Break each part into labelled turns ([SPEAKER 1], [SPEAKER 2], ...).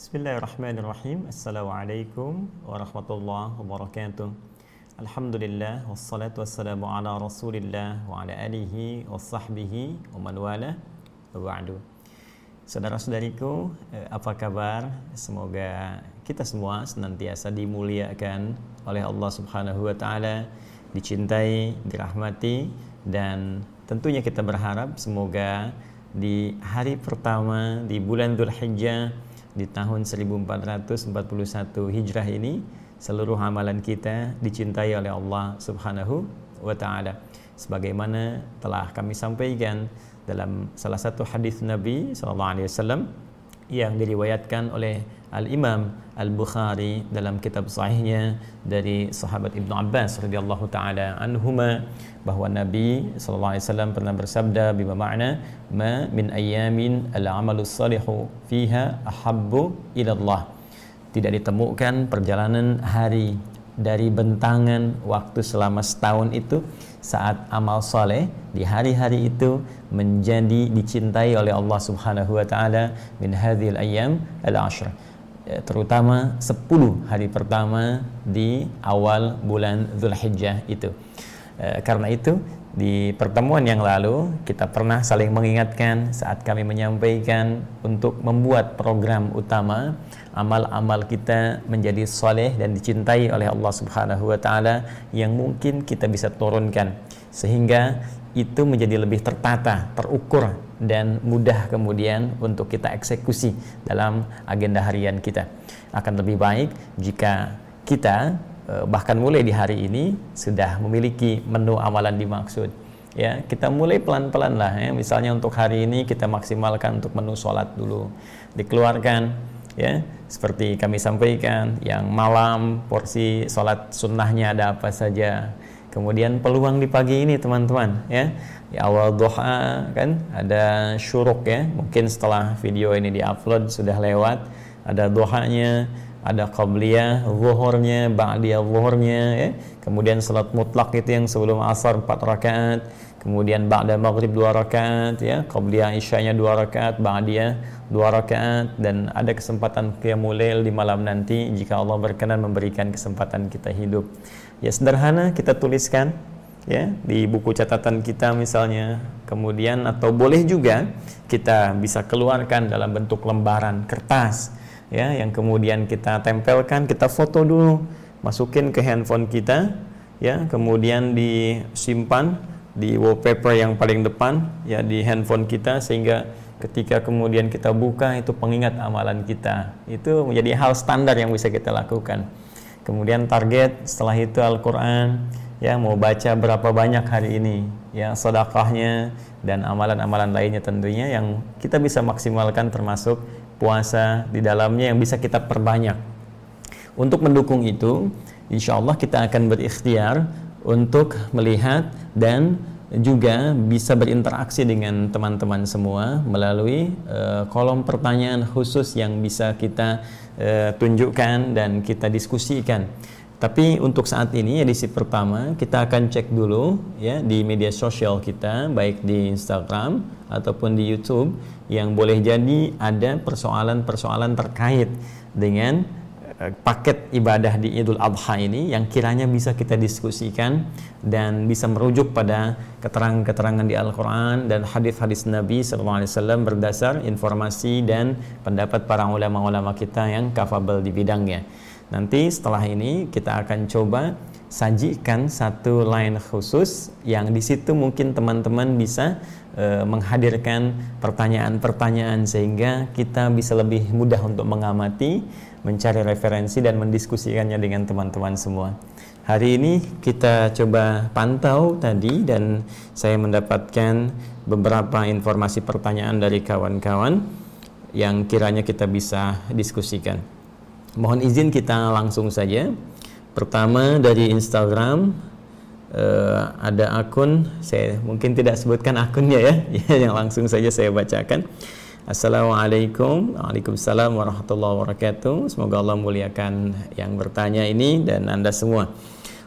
[SPEAKER 1] Bismillahirrahmanirrahim. Assalamualaikum warahmatullahi wabarakatuh. Alhamdulillah wassalatu wassalamu ala Rasulillah wa ala alihi wa sahbihi wa man wala wa ba'du. Saudara-saudariku, eh, apa kabar? Semoga kita semua senantiasa dimuliakan oleh Allah Subhanahu wa taala, dicintai, dirahmati dan tentunya kita berharap semoga di hari pertama di bulan Dzulhijjah di tahun 1441 Hijrah ini seluruh amalan kita dicintai oleh Allah Subhanahu wa taala. Sebagaimana telah kami sampaikan dalam salah satu hadis Nabi sallallahu alaihi wasallam yang diriwayatkan oleh Al-Imam Al-Bukhari dalam kitab sahihnya dari sahabat Ibnu Abbas radhiyallahu taala anhuma bahwa Nabi sallallahu alaihi wasallam pernah bersabda bima makna ma min ayyamin al-amalu salihu fiha ahabbu ila Allah tidak ditemukan perjalanan hari dari bentangan waktu selama setahun itu saat amal soleh di hari-hari itu menjadi dicintai oleh Allah Subhanahu wa taala min hadhil ayyam al-ashr ya, terutama 10 hari pertama di awal bulan Zulhijjah itu. E, karena itu di pertemuan yang lalu kita pernah saling mengingatkan saat kami menyampaikan untuk membuat program utama amal-amal kita menjadi soleh dan dicintai oleh Allah Subhanahu wa taala yang mungkin kita bisa turunkan sehingga itu menjadi lebih tertata, terukur dan mudah kemudian untuk kita eksekusi dalam agenda harian kita. Akan lebih baik jika kita eh, bahkan mulai di hari ini sudah memiliki menu amalan dimaksud. Ya kita mulai pelan-pelan lah ya. Misalnya untuk hari ini kita maksimalkan untuk menu sholat dulu dikeluarkan ya. Seperti kami sampaikan yang malam porsi sholat sunnahnya ada apa saja kemudian peluang di pagi ini teman-teman ya. Di awal doa kan ada syuruk ya. Mungkin setelah video ini diupload sudah lewat. Ada doanya ada qabliyah zuhurnya ba'diyah zuhurnya ya. Kemudian salat mutlak itu yang sebelum asar 4 rakaat. Kemudian ba'da maghrib dua rakaat ya. Qabliyah isyanya dua rakaat ba'diyah dua rakaat. Dan ada kesempatan qiyamul lail di malam nanti jika Allah berkenan memberikan kesempatan kita hidup ya sederhana kita tuliskan ya di buku catatan kita misalnya. Kemudian atau boleh juga kita bisa keluarkan dalam bentuk lembaran kertas ya yang kemudian kita tempelkan kita foto dulu. Masukin ke handphone kita ya kemudian disimpan di wallpaper yang paling depan ya di handphone kita sehingga ketika kemudian kita buka itu pengingat amalan kita. Itu menjadi hal standar yang bisa kita lakukan kemudian target setelah itu Al-Quran ya mau baca berapa banyak hari ini ya sedekahnya dan amalan-amalan lainnya tentunya yang kita bisa maksimalkan termasuk puasa di dalamnya yang bisa kita perbanyak. Untuk mendukung itu insya Allah kita akan berikhtiar untuk melihat dan juga bisa berinteraksi dengan teman-teman semua melalui uh, kolom pertanyaan khusus yang bisa kita uh, tunjukkan dan kita diskusikan. Tapi untuk saat ini edisi pertama kita akan cek dulu ya di media sosial kita baik di Instagram ataupun di YouTube yang boleh jadi ada persoalan-persoalan terkait dengan paket ibadah di Idul Adha ini yang kiranya bisa kita diskusikan dan bisa merujuk pada keterangan-keterangan di Al-Quran dan hadis-hadis Nabi SAW berdasar informasi dan pendapat para ulama-ulama kita yang kafabel di bidangnya. Nanti setelah ini kita akan coba sajikan satu line khusus yang di situ mungkin teman-teman bisa e, menghadirkan pertanyaan-pertanyaan sehingga kita bisa lebih mudah untuk mengamati mencari referensi dan mendiskusikannya dengan teman-teman semua. Hari ini kita coba pantau tadi dan saya mendapatkan beberapa informasi pertanyaan dari kawan-kawan yang kiranya kita bisa diskusikan. Mohon izin kita langsung saja. Pertama dari Instagram uh, ada akun, saya mungkin tidak sebutkan akunnya ya, yang langsung saja saya bacakan. Assalamualaikum. Waalaikumsalam warahmatullahi wabarakatuh. Semoga Allah muliakan yang bertanya ini dan Anda semua.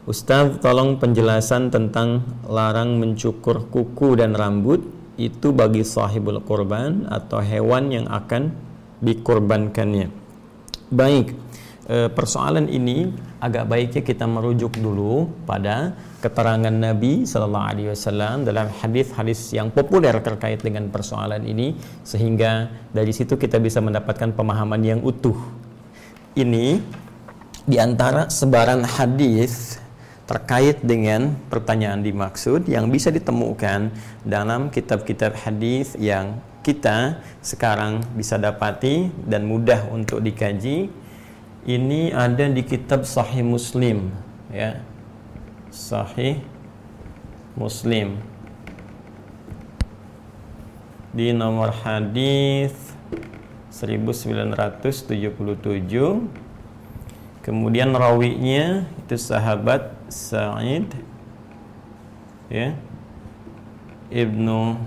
[SPEAKER 1] Ustaz tolong penjelasan tentang larang mencukur kuku dan rambut. Itu bagi sahibul kurban atau hewan yang akan dikorbankannya Baik, e, persoalan ini agak baiknya kita merujuk dulu pada keterangan Nabi Sallallahu Alaihi Wasallam dalam hadis-hadis yang populer terkait dengan persoalan ini sehingga dari situ kita bisa mendapatkan pemahaman yang utuh. Ini di antara sebaran hadis terkait dengan pertanyaan dimaksud yang bisa ditemukan dalam kitab-kitab hadis yang kita sekarang bisa dapati dan mudah untuk dikaji ini ada di kitab Sahih Muslim ya. Sahih Muslim. Di nomor hadis 1977 kemudian rawinya itu sahabat Sa'id ya. Ibnu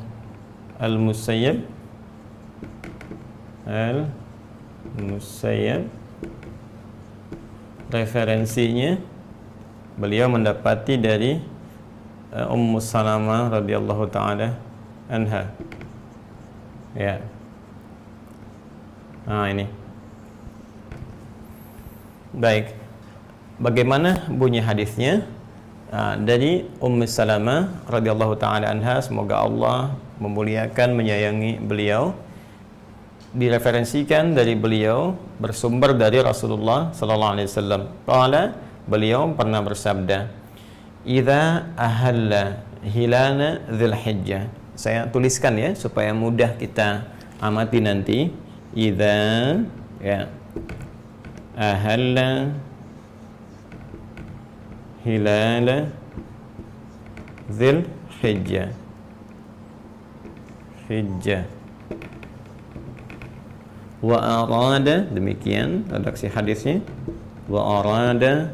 [SPEAKER 1] Al-Musayyab. Al-Musayyab referensinya beliau mendapati dari uh, Ummu Salamah radhiyallahu taala anha. Ya. Nah ini. Baik. Bagaimana bunyi hadisnya? Uh, dari Ummu Salamah radhiyallahu taala anha semoga Allah memuliakan menyayangi beliau direferensikan dari beliau bersumber dari Rasulullah sallallahu alaihi wasallam. Qala beliau pernah bersabda, "Idza ahalla hilana Dzulhijjah." Saya tuliskan ya supaya mudah kita amati nanti. Idza ya ahalla hilala Dzulhijjah. Hijjah wa arada demikian redaksi hadisnya. Wa arada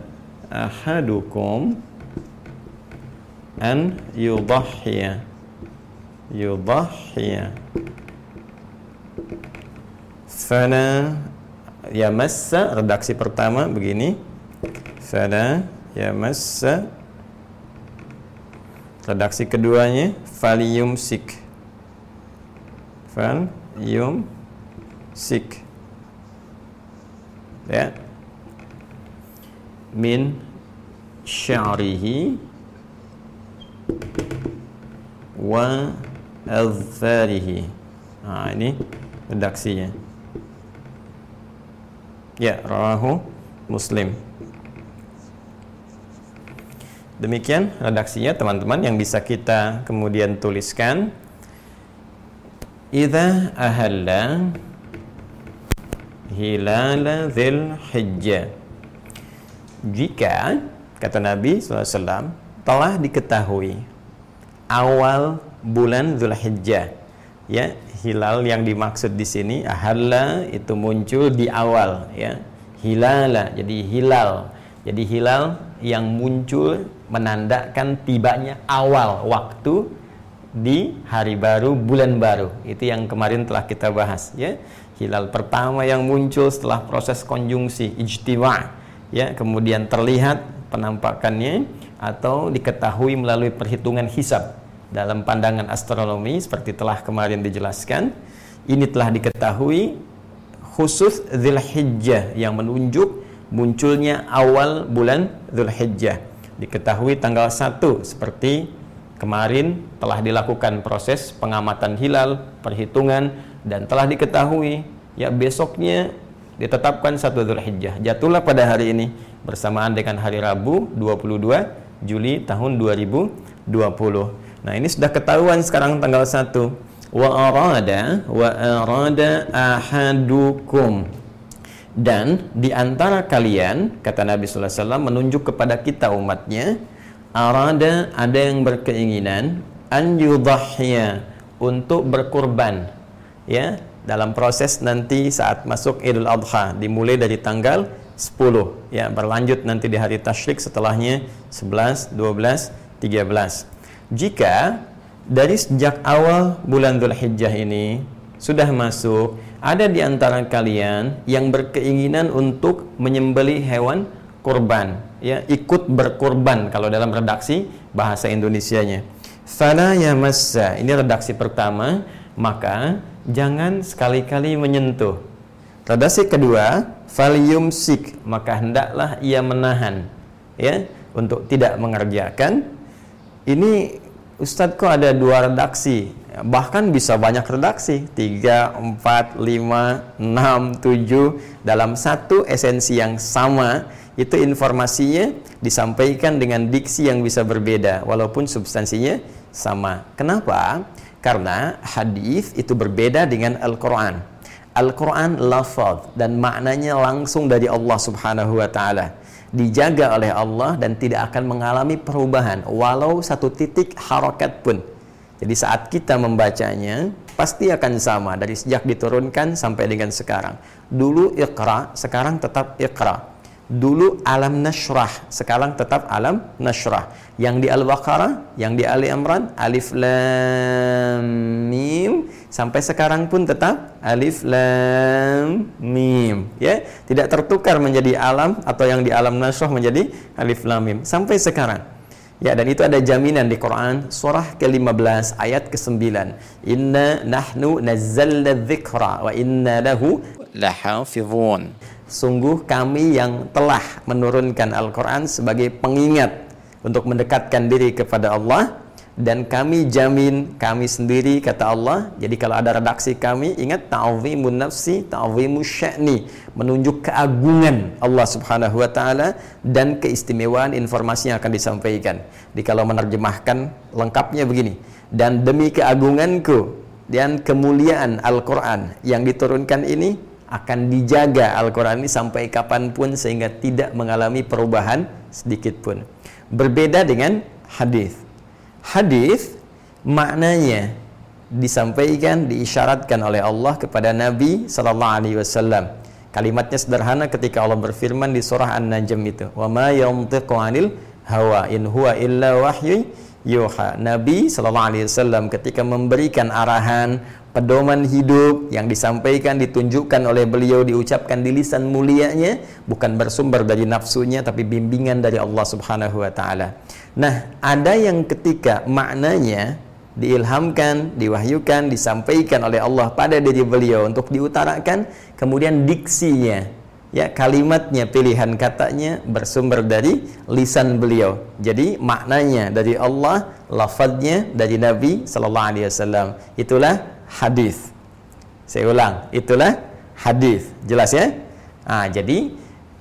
[SPEAKER 1] ahadukum an yudahhiya. Yudahhiya. Fala yamassa redaksi pertama begini. Fala yamassa. Redaksi keduanya falyumsik. Fal yum sik. Ya. Min sya'rihi wa azfarihi. Nah ini redaksinya. Ya rawahu muslim. Demikian redaksinya teman-teman yang bisa kita kemudian tuliskan. Idza ahalla hilal zil hijjah. Jika kata Nabi SAW telah diketahui awal bulan Zulhijjah ya hilal yang dimaksud di sini ahalla itu muncul di awal ya. Hilala jadi hilal. Jadi hilal yang muncul menandakan tibanya awal waktu di hari baru bulan baru. Itu yang kemarin telah kita bahas ya hilal pertama yang muncul setelah proses konjungsi ijtima ya kemudian terlihat penampakannya atau diketahui melalui perhitungan hisab dalam pandangan astronomi seperti telah kemarin dijelaskan. Ini telah diketahui khusus Zulhijjah yang menunjuk munculnya awal bulan Zulhijjah diketahui tanggal 1 seperti kemarin telah dilakukan proses pengamatan hilal perhitungan dan telah diketahui ya besoknya ditetapkan satu Dzulhijjah. Jatuhlah pada hari ini bersamaan dengan hari Rabu 22 Juli tahun 2020 nah ini sudah ketahuan sekarang tanggal 1 wa arada wa arada ahadukum. Dan di antara kalian kata Nabi sallallahu alaihi wasallam menunjuk kepada kita umatnya arada ada yang berkeinginan an yudhhiya untuk berkurban ya dalam proses nanti saat masuk Idul Adha dimulai dari tanggal 10 ya berlanjut nanti di hari tasyrik setelahnya 11, 12, 13. Jika dari sejak awal bulan Dzulhijjah ini sudah masuk ada di antara kalian yang berkeinginan untuk menyembeli hewan kurban ya ikut berkurban kalau dalam redaksi bahasa Indonesianya. Fala yamassa ini redaksi pertama maka jangan sekali-kali menyentuh. Redaksi kedua, falyumsik, maka hendaklah ia menahan ya untuk tidak mengerjakan. Ini Ustadz kok ada dua redaksi? Bahkan bisa banyak redaksi. 3, 4, 5, 6, 7 dalam satu esensi yang sama itu informasinya disampaikan dengan diksi yang bisa berbeda. Walaupun substansinya sama. Kenapa? Karena hadis itu berbeda dengan Al-Quran Al-Quran lafaz dan maknanya langsung dari Allah subhanahu wa ta'ala dijaga oleh Allah dan tidak akan mengalami perubahan walau satu titik harokat pun. Jadi saat kita membacanya pasti akan sama dari sejak diturunkan sampai dengan sekarang. Dulu Iqra, sekarang tetap Iqra. Dulu alam nashrah, sekarang tetap alam nashrah. Yang di Al-Baqarah, yang di Ali Imran, alif lam mim sampai sekarang pun tetap alif lam mim, ya. Tidak tertukar menjadi alam atau yang di alam nashrah menjadi alif lam mim sampai sekarang. Ya, dan itu ada jaminan di Quran surah ke-15 ayat ke-9. Inna nahnu nazzalna dzikra wa inna lahu lahafizun sungguh kami yang telah menurunkan Al-Quran sebagai pengingat untuk mendekatkan diri kepada Allah. Dan kami jamin kami sendiri kata Allah. Jadi kalau ada redaksi kami ingat ta'zimun nafsi ta'zimus sya'ni. Menunjuk keagungan Allah Subhanahu wa taala dan keistimewaan informasi yang akan disampaikan. Jadi kalau menerjemahkan lengkapnya begini. Dan demi keagunganku dan kemuliaan Al-Quran yang diturunkan ini akan dijaga Al-Quran ini sampai kapan pun sehingga tidak mengalami perubahan sedikit pun. Berbeda dengan hadis. Hadis maknanya disampaikan, diisyaratkan oleh Allah kepada Nabi Sallallahu Alaihi Wasallam. Kalimatnya sederhana ketika Allah berfirman di surah An-Najm itu, "Wa ma yantiqu 'anil hawa in huwa illa wahyu yuha." Nabi sallallahu alaihi wasallam ketika memberikan arahan, pedoman hidup yang disampaikan ditunjukkan oleh beliau diucapkan di lisan mulianya bukan bersumber dari nafsunya tapi bimbingan dari Allah Subhanahu wa taala. Nah, ada yang ketika maknanya diilhamkan, diwahyukan, disampaikan oleh Allah pada diri beliau untuk diutarakan, kemudian diksinya, ya kalimatnya, pilihan katanya bersumber dari lisan beliau. Jadi maknanya dari Allah, lafadznya dari Nabi sallallahu alaihi wasallam. Itulah hadis. Saya ulang, itulah hadis. Jelas ya? Nah, jadi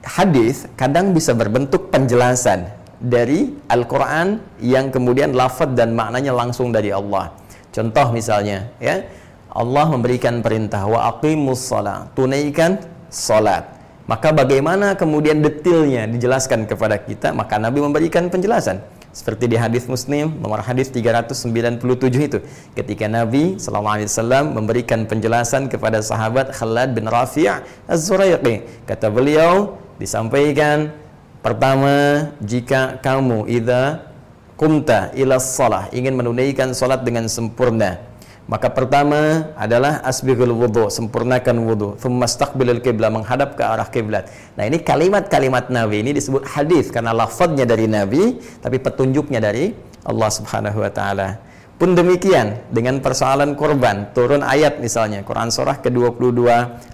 [SPEAKER 1] hadis kadang bisa berbentuk penjelasan dari Al-Qur'an yang kemudian lafaz dan maknanya langsung dari Allah. Contoh misalnya, ya. Allah memberikan perintah wa aqimus shalah, tunaikan salat. Maka bagaimana kemudian detailnya dijelaskan kepada kita? Maka Nabi memberikan penjelasan seperti di hadis Muslim nomor hadis 397 itu. Ketika Nabi SAW memberikan penjelasan kepada sahabat Khalad bin Rafi' Az-Zuraiqi kata beliau disampaikan pertama jika kamu idza kumta ila salah ingin menunaikan salat dengan sempurna maka pertama adalah asbighul wudhu, sempurnakan wudhu. Thumma staqbilul qiblah, menghadap ke arah kiblat. Nah, ini kalimat-kalimat Nabi ini disebut hadis karena lafadznya dari Nabi, tapi petunjuknya dari Allah Subhanahu wa taala. Pun demikian dengan persoalan korban, turun ayat misalnya Quran surah ke-22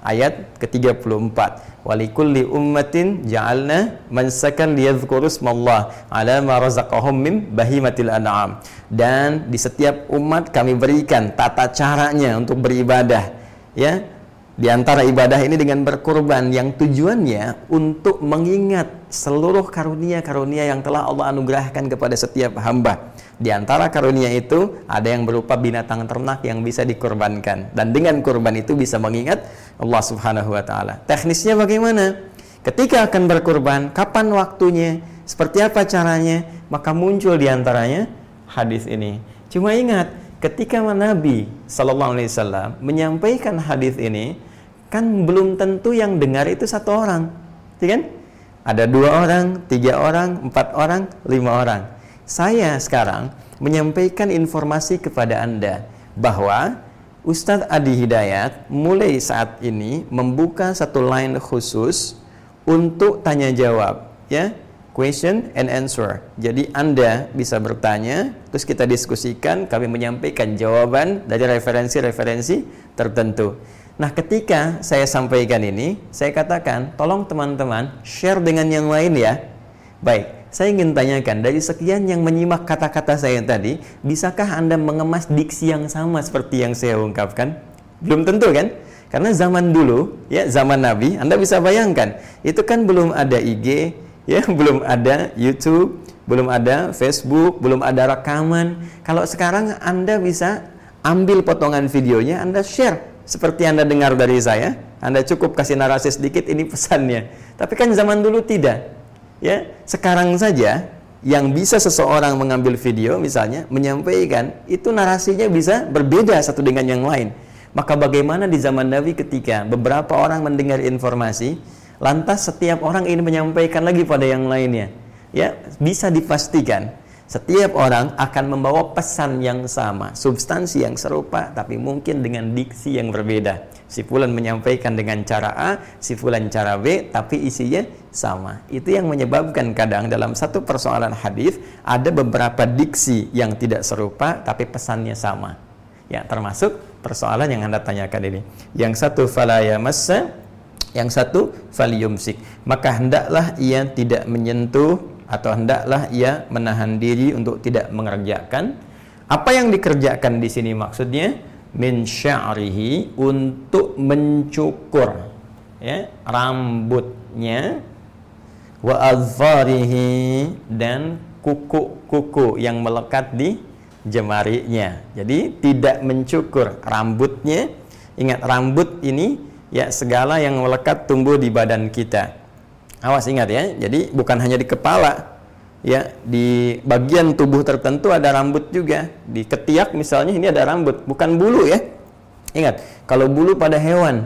[SPEAKER 1] ayat ke-34. Walikulli ummatin ja'alna mansakan liyadhkuru smallah ala ma razaqahum min bahimatil an'am. Dan di setiap umat kami berikan tata caranya untuk beribadah, ya di antara ibadah ini dengan berkorban yang tujuannya untuk mengingat seluruh karunia-karunia yang telah Allah anugerahkan kepada setiap hamba. Di antara karunia itu ada yang berupa binatang ternak yang bisa dikorbankan dan dengan korban itu bisa mengingat Allah Subhanahu wa taala. Teknisnya bagaimana? Ketika akan berkorban, kapan waktunya? Seperti apa caranya? Maka muncul di antaranya hadis ini. Cuma ingat, ketika Nabi Sallallahu Alaihi Wasallam menyampaikan hadis ini, kan belum tentu yang dengar itu satu orang, ya kan? Ada dua orang, tiga orang, empat orang, lima orang. Saya sekarang menyampaikan informasi kepada Anda bahwa Ustadz Adi Hidayat mulai saat ini membuka satu line khusus untuk tanya jawab, ya, question and answer. Jadi Anda bisa bertanya, terus kita diskusikan, kami menyampaikan jawaban dari referensi-referensi tertentu. Nah, ketika saya sampaikan ini, saya katakan, tolong teman-teman share dengan yang lain ya. Baik, saya ingin tanyakan, dari sekian yang menyimak kata-kata saya tadi, bisakah Anda mengemas diksi yang sama seperti yang saya ungkapkan? Belum tentu kan? Karena zaman dulu, ya zaman Nabi, Anda bisa bayangkan, itu kan belum ada IG, ya belum ada YouTube, belum ada Facebook, belum ada rekaman. Kalau sekarang Anda bisa ambil potongan videonya, Anda share seperti Anda dengar dari saya. Anda cukup kasih narasi sedikit ini pesannya. Tapi kan zaman dulu tidak. Ya, sekarang saja yang bisa seseorang mengambil video misalnya menyampaikan itu narasinya bisa berbeda satu dengan yang lain. Maka bagaimana di zaman Nabi ketika beberapa orang mendengar informasi, lantas setiap orang ingin menyampaikan lagi pada yang lainnya. Ya, bisa dipastikan setiap orang akan membawa pesan yang sama, substansi yang serupa, tapi mungkin dengan diksi yang berbeda. Si Fulan menyampaikan dengan cara A, si Fulan cara B, tapi isinya sama. Itu yang menyebabkan kadang dalam satu persoalan hadis ada beberapa diksi yang tidak serupa, tapi pesannya sama. Ya, termasuk persoalan yang Anda tanyakan ini. Yang satu falaya massa, yang satu faliyumsik. Maka hendaklah ia tidak menyentuh atau hendaklah ia menahan diri untuk tidak mengerjakan apa yang dikerjakan di sini maksudnya min sya'rihi untuk mencukur ya rambutnya wa azfarihi dan kuku-kuku yang melekat di jemarinya. Jadi tidak mencukur rambutnya. Ingat rambut ini ya segala yang melekat tumbuh di badan kita. Awas ingat ya. Jadi bukan hanya di kepala, ya di bagian tubuh tertentu ada rambut juga. Di ketiak misalnya ini ada rambut, bukan bulu ya. Ingat, kalau bulu pada hewan,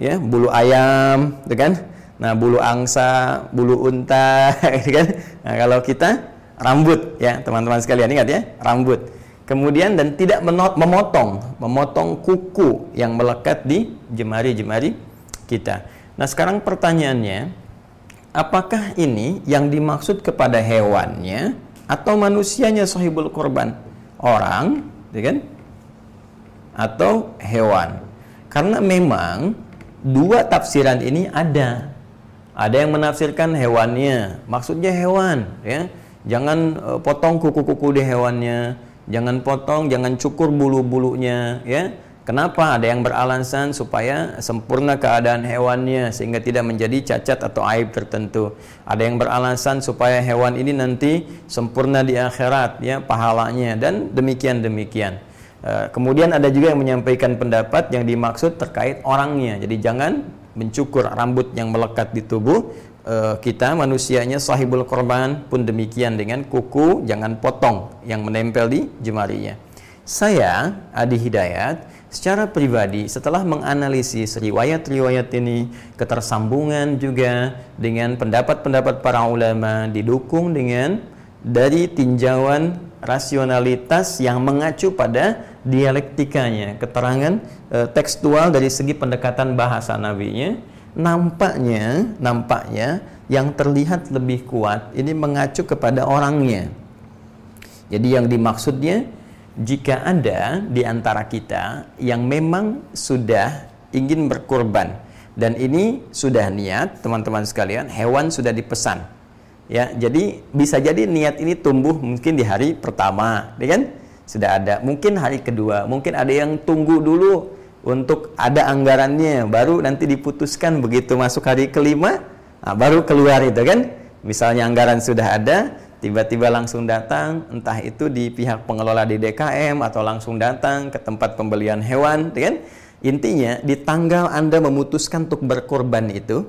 [SPEAKER 1] ya bulu ayam, gitu kan? Nah bulu angsa, bulu unta, gitu kan? Nah kalau kita rambut ya teman-teman sekalian ingat ya rambut. Kemudian dan tidak memotong, memotong kuku yang melekat di jemari-jemari kita. Nah sekarang pertanyaannya, apakah ini yang dimaksud kepada hewannya atau manusianya sahibul korban orang ya kan? Atau hewan? Karena memang dua tafsiran ini ada. Ada yang menafsirkan hewannya. Maksudnya hewan ya. Jangan uh, potong kuku-kuku di hewannya. Jangan potong jangan cukur bulu-bulunya ya Kenapa? Ada yang beralasan supaya sempurna keadaan hewannya sehingga tidak menjadi cacat atau aib tertentu. Ada yang beralasan supaya hewan ini nanti sempurna di akhirat ya pahalanya dan demikian demikian. E, kemudian ada juga yang menyampaikan pendapat yang dimaksud terkait orangnya. Jadi jangan mencukur rambut yang melekat di tubuh e, kita manusianya sahibul korban pun demikian dengan kuku jangan potong yang menempel di jemarinya. Saya Adi Hidayat secara pribadi setelah menganalisis riwayat-riwayat ini ketersambungan juga dengan pendapat-pendapat para ulama didukung dengan dari tinjauan rasionalitas yang mengacu pada dialektikanya. Keterangan e, tekstual dari segi pendekatan bahasa nabinya nampaknya nampaknya yang terlihat lebih kuat ini mengacu kepada orangnya. Jadi yang dimaksudnya jika ada di antara kita yang memang sudah ingin berkorban dan ini sudah niat teman-teman sekalian hewan sudah dipesan ya jadi bisa jadi niat ini tumbuh mungkin di hari pertama ya kan? Sudah ada. Mungkin hari kedua. Mungkin ada yang tunggu dulu untuk ada anggarannya baru nanti diputuskan begitu masuk hari kelima nah, baru keluar itu kan? Misalnya anggaran sudah ada tiba-tiba langsung datang entah itu di pihak pengelola di DKM atau langsung datang ke tempat pembelian hewan kan? Intinya di tanggal Anda memutuskan untuk berkorban itu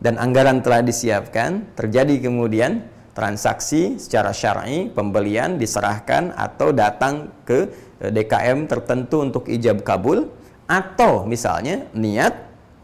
[SPEAKER 1] dan anggaran telah disiapkan terjadi kemudian transaksi secara syar'i pembelian diserahkan atau datang ke eh, DKM tertentu untuk ijab kabul atau misalnya niat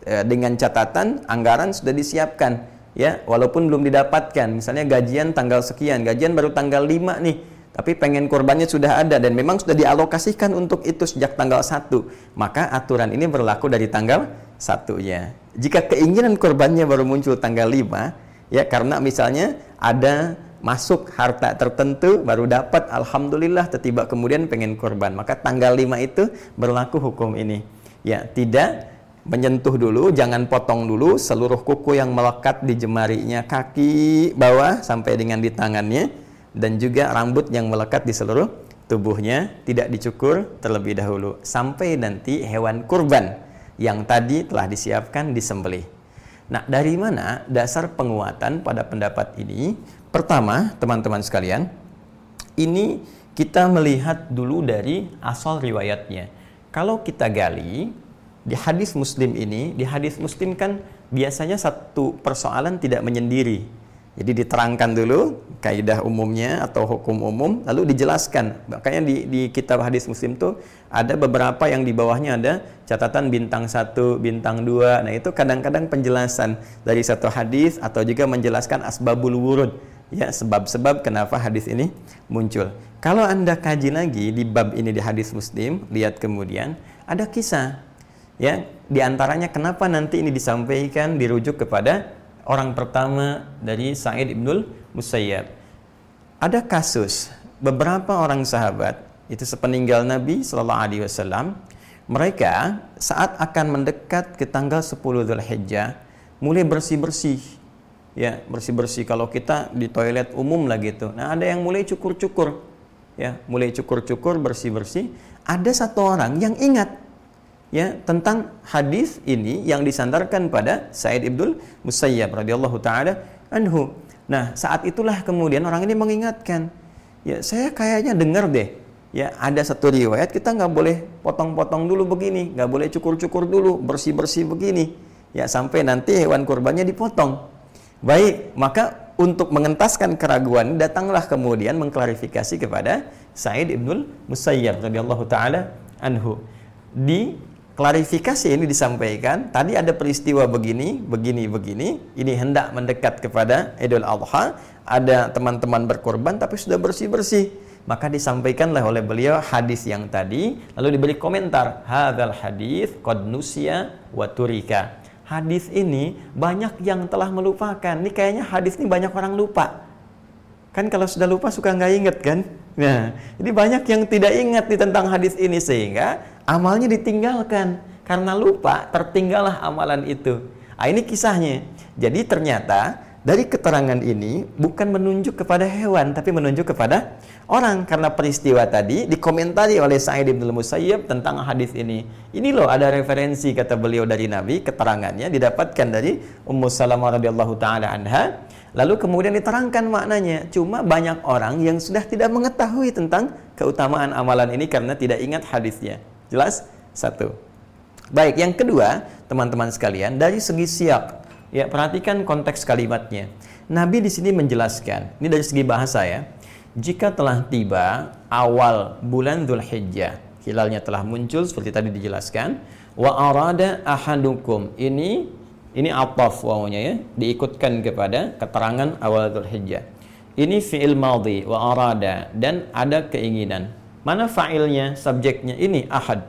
[SPEAKER 1] eh, dengan catatan anggaran sudah disiapkan ya walaupun belum didapatkan. Misalnya gajian tanggal sekian gajian baru tanggal 5 nih. Tapi pengen korbannya sudah ada dan memang sudah dialokasikan untuk itu sejak tanggal 1 maka aturan ini berlaku dari tanggal 1 ya. Jika keinginan korbannya baru muncul tanggal 5 ya karena misalnya ada masuk harta tertentu baru dapat alhamdulillah tiba kemudian pengen korban. Maka tanggal 5 itu berlaku hukum ini. Ya tidak
[SPEAKER 2] menyentuh dulu, jangan potong dulu seluruh kuku yang melekat di jemarinya kaki bawah sampai dengan di tangannya dan juga rambut yang melekat di seluruh tubuhnya tidak dicukur terlebih dahulu sampai nanti hewan kurban yang tadi telah disiapkan disembelih. Nah, dari mana dasar penguatan pada pendapat ini? Pertama, teman-teman sekalian, ini kita melihat dulu dari asal riwayatnya. Kalau kita gali di hadis Muslim ini, di hadis Muslim kan biasanya satu persoalan tidak menyendiri. Jadi diterangkan dulu kaidah umumnya atau hukum umum, lalu dijelaskan. Makanya di, di kitab hadis Muslim tuh ada beberapa yang di bawahnya ada catatan bintang satu, bintang dua. Nah itu kadang-kadang penjelasan dari satu hadis atau juga menjelaskan asbabul wurud ya sebab-sebab kenapa hadis ini muncul. Kalau Anda kaji lagi di bab ini di hadis Muslim, lihat kemudian ada kisah ya di antaranya kenapa nanti ini disampaikan dirujuk kepada orang pertama dari Sa'id ibnul Musayyab. Ada kasus beberapa orang sahabat itu sepeninggal Nabi Shallallahu Alaihi Wasallam mereka saat akan mendekat ke tanggal 10 Dzulhijjah mulai bersih-bersih ya bersih-bersih kalau kita di toilet umum lah gitu. Nah, ada yang mulai cukur-cukur ya, mulai cukur-cukur bersih-bersih. Ada satu orang yang ingat ya tentang hadis ini yang disandarkan pada Said Ibnul Musayyab radhiyallahu taala anhu. Nah, saat itulah kemudian orang ini mengingatkan, ya saya kayaknya dengar deh, ya ada satu riwayat kita nggak boleh potong-potong dulu begini, nggak boleh cukur-cukur dulu, bersih-bersih begini, ya sampai nanti hewan kurbannya dipotong. Baik, maka untuk mengentaskan keraguan datanglah kemudian mengklarifikasi kepada Said Ibnul Musayyab radhiyallahu taala anhu. Di klarifikasi ini disampaikan, tadi ada peristiwa begini, begini, begini, ini hendak mendekat kepada Idul Adha, ada teman-teman berkorban tapi sudah bersih-bersih. Maka disampaikanlah oleh beliau hadis yang tadi, lalu diberi komentar, hadzal hadis qad nusia wa turika. Hadis ini banyak yang telah melupakan. Ini kayaknya hadis ini banyak orang lupa. Kan kalau sudah lupa suka nggak inget kan? Nah, jadi banyak yang tidak ingat nih tentang hadis ini sehingga amalnya ditinggalkan karena lupa tertinggallah amalan itu. Nah, ini kisahnya. Jadi ternyata dari keterangan ini bukan menunjuk kepada hewan tapi menunjuk kepada orang karena peristiwa tadi dikomentari oleh Sa'id bin Musayyib tentang hadis ini. Ini loh ada referensi kata beliau dari Nabi, keterangannya didapatkan dari Ummu Salamah radhiyallahu taala anha. Lalu kemudian diterangkan maknanya. Cuma banyak orang yang sudah tidak mengetahui tentang keutamaan amalan ini karena tidak ingat hadisnya. Jelas? Satu. Baik, yang kedua, teman-teman sekalian, dari segi siap, ya perhatikan konteks kalimatnya. Nabi di sini menjelaskan, ini dari segi bahasa ya. Jika telah tiba awal bulan Dzulhijjah, hilalnya telah muncul seperti tadi dijelaskan, wa arada ahadukum. Ini ini ataf wawunya ya, diikutkan kepada keterangan awal Dzulhijjah. Ini fi'il madhi wa arada dan ada keinginan. Mana fa'ilnya, subjeknya? Ini ahad.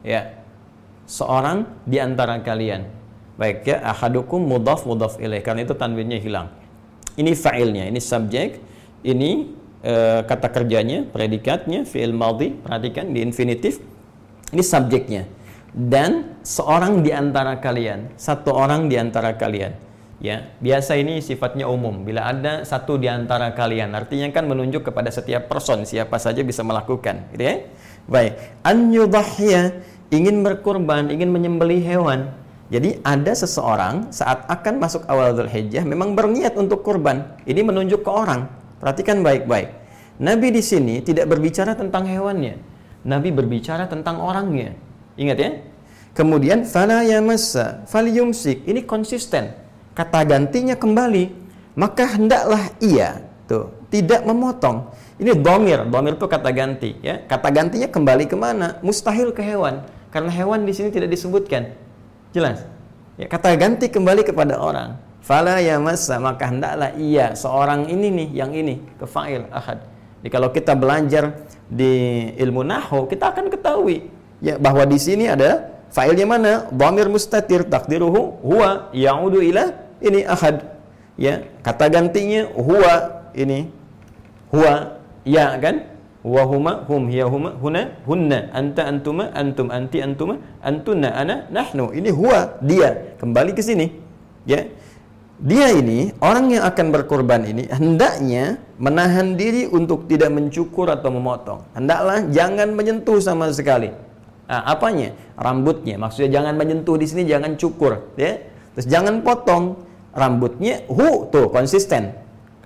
[SPEAKER 2] Ya. Seorang di antara kalian. Baik ya, ahadukum mudhaf mudhaf ilaih. Karena itu tanwinnya hilang. Ini fa'ilnya, ini subjek, ini e, kata kerjanya, predikatnya, fi'il madhi, perhatikan di infinitif. Ini subjeknya. Dan seorang di antara kalian, satu orang di antara kalian ya biasa ini sifatnya umum. Bila ada satu di antara kalian artinya kan menunjuk kepada setiap person siapa saja bisa melakukan gitu ya? Baik. An ingin berkurban ingin menyembelih hewan. Jadi ada seseorang saat akan masuk awal Dzulhijjah memang berniat untuk kurban ini menunjuk ke orang. Perhatikan baik-baik. Nabi di sini tidak berbicara tentang hewannya. Nabi berbicara tentang orangnya. Ingat ya? Kemudian fala yamassa falyumsik. Ini konsisten kata gantinya kembali, maka hendaklah ia tuh tidak memotong. Ini domir, domir itu kata ganti, ya. Kata gantinya kembali ke mana? Mustahil ke hewan, karena hewan di sini tidak disebutkan. Jelas? Ya, kata ganti kembali kepada orang. Fala ya masa maka hendaklah ia seorang ini nih yang ini ke fa'il ahad. Jadi kalau kita belajar di ilmu nahu kita akan ketahui ya bahwa di sini ada Fa'ilnya mana? Dhamir mustatir takdiruhu huwa ya'udu ila ini ahad. Ya, kata gantinya huwa ini. Huwa ya kan? wa huma hum hiya huma huna hunna. Anta antuma antum anti antuma antunna ana nahnu. Ini huwa dia. Kembali ke sini. Ya. Dia ini orang yang akan berkorban ini hendaknya menahan diri untuk tidak mencukur atau memotong. Hendaklah jangan menyentuh sama sekali nah, apanya? Rambutnya. Maksudnya jangan menyentuh di sini jangan cukur ya. Terus jangan potong. Rambutnya hu tuh konsisten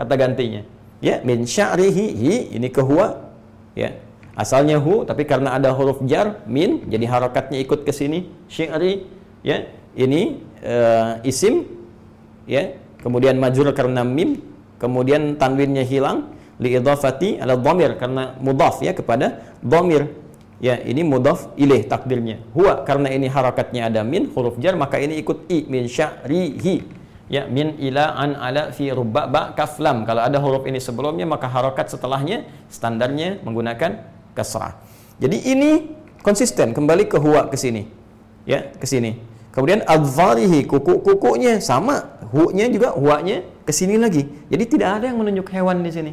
[SPEAKER 2] kata gantinya. Ya min sya'rihi hi ini ke huwa ya. Asalnya hu tapi karena ada huruf jar min jadi harakatnya ikut ke sini. Syi'ri ya. Ini uh, isim ya. Kemudian majur karena mim kemudian tanwinnya hilang. Li idhafati ala dhamir karena mudhaf ya kepada dhamir ya ini mudhaf ilaih takdirnya. Huwa karena ini harakatnya ada min huruf jar maka ini ikut i min sya'rihi. Ya min ila an ala fi rubba ba kaf lam kalau ada huruf ini sebelumnya maka harokat setelahnya standarnya menggunakan kasrah. Jadi ini konsisten kembali ke huwa ke sini. Ya ke sini. Kemudian adzarihi kuku-kukunya sama. Hu-nya juga huwa-nya ke sini lagi. Jadi tidak ada yang menunjuk hewan di sini.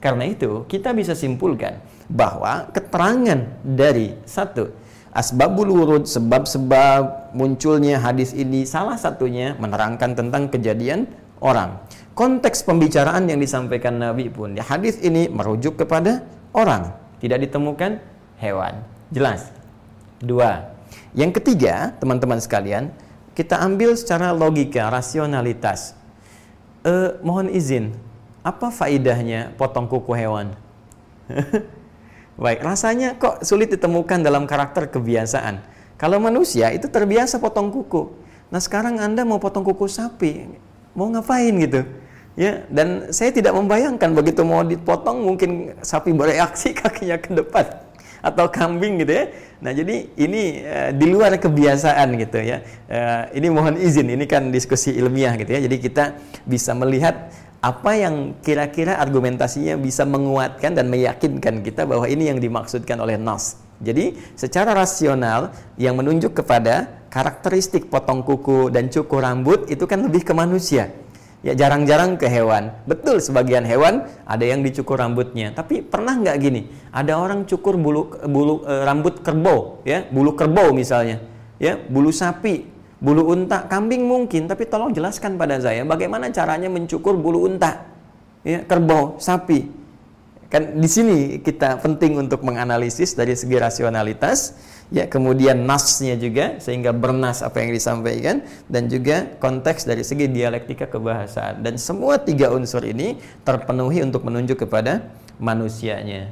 [SPEAKER 2] Karena itu kita bisa simpulkan bahwa keterangan dari satu asbabul wurud sebab-sebab munculnya hadis ini salah satunya menerangkan tentang kejadian orang. Konteks pembicaraan yang disampaikan Nabi pun di hadis ini merujuk kepada orang, tidak ditemukan hewan. Jelas. Dua. Yang ketiga, teman-teman sekalian, kita ambil secara logika, rasionalitas. Eh, mohon izin, apa faidahnya potong kuku hewan? Baik, rasanya kok sulit ditemukan dalam karakter kebiasaan. Kalau manusia itu terbiasa potong kuku. Nah sekarang Anda mau potong kuku sapi, mau ngapain gitu? Ya, dan saya tidak membayangkan begitu mau dipotong mungkin sapi bereaksi kakinya ke depan atau kambing gitu ya. Nah, jadi ini uh, di luar kebiasaan gitu ya. Uh, ini mohon izin, ini kan diskusi ilmiah gitu ya. Jadi kita bisa melihat apa yang kira-kira argumentasinya bisa menguatkan dan meyakinkan kita bahwa ini yang dimaksudkan oleh Nas. Jadi secara rasional yang menunjuk kepada karakteristik potong kuku dan cukur rambut itu kan lebih ke manusia. Ya jarang-jarang ke hewan. Betul sebagian hewan ada yang dicukur rambutnya. Tapi pernah nggak gini? Ada orang cukur bulu bulu e, rambut kerbau, ya bulu kerbau misalnya, ya bulu sapi Bulu unta kambing mungkin, tapi tolong jelaskan pada saya bagaimana caranya mencukur bulu unta, ya, kerbau, sapi. Kan di sini kita penting untuk menganalisis dari segi rasionalitas, ya kemudian nasnya juga sehingga bernas apa yang disampaikan dan juga konteks dari segi dialektika kebahasaan dan semua tiga unsur ini terpenuhi untuk menunjuk kepada manusianya.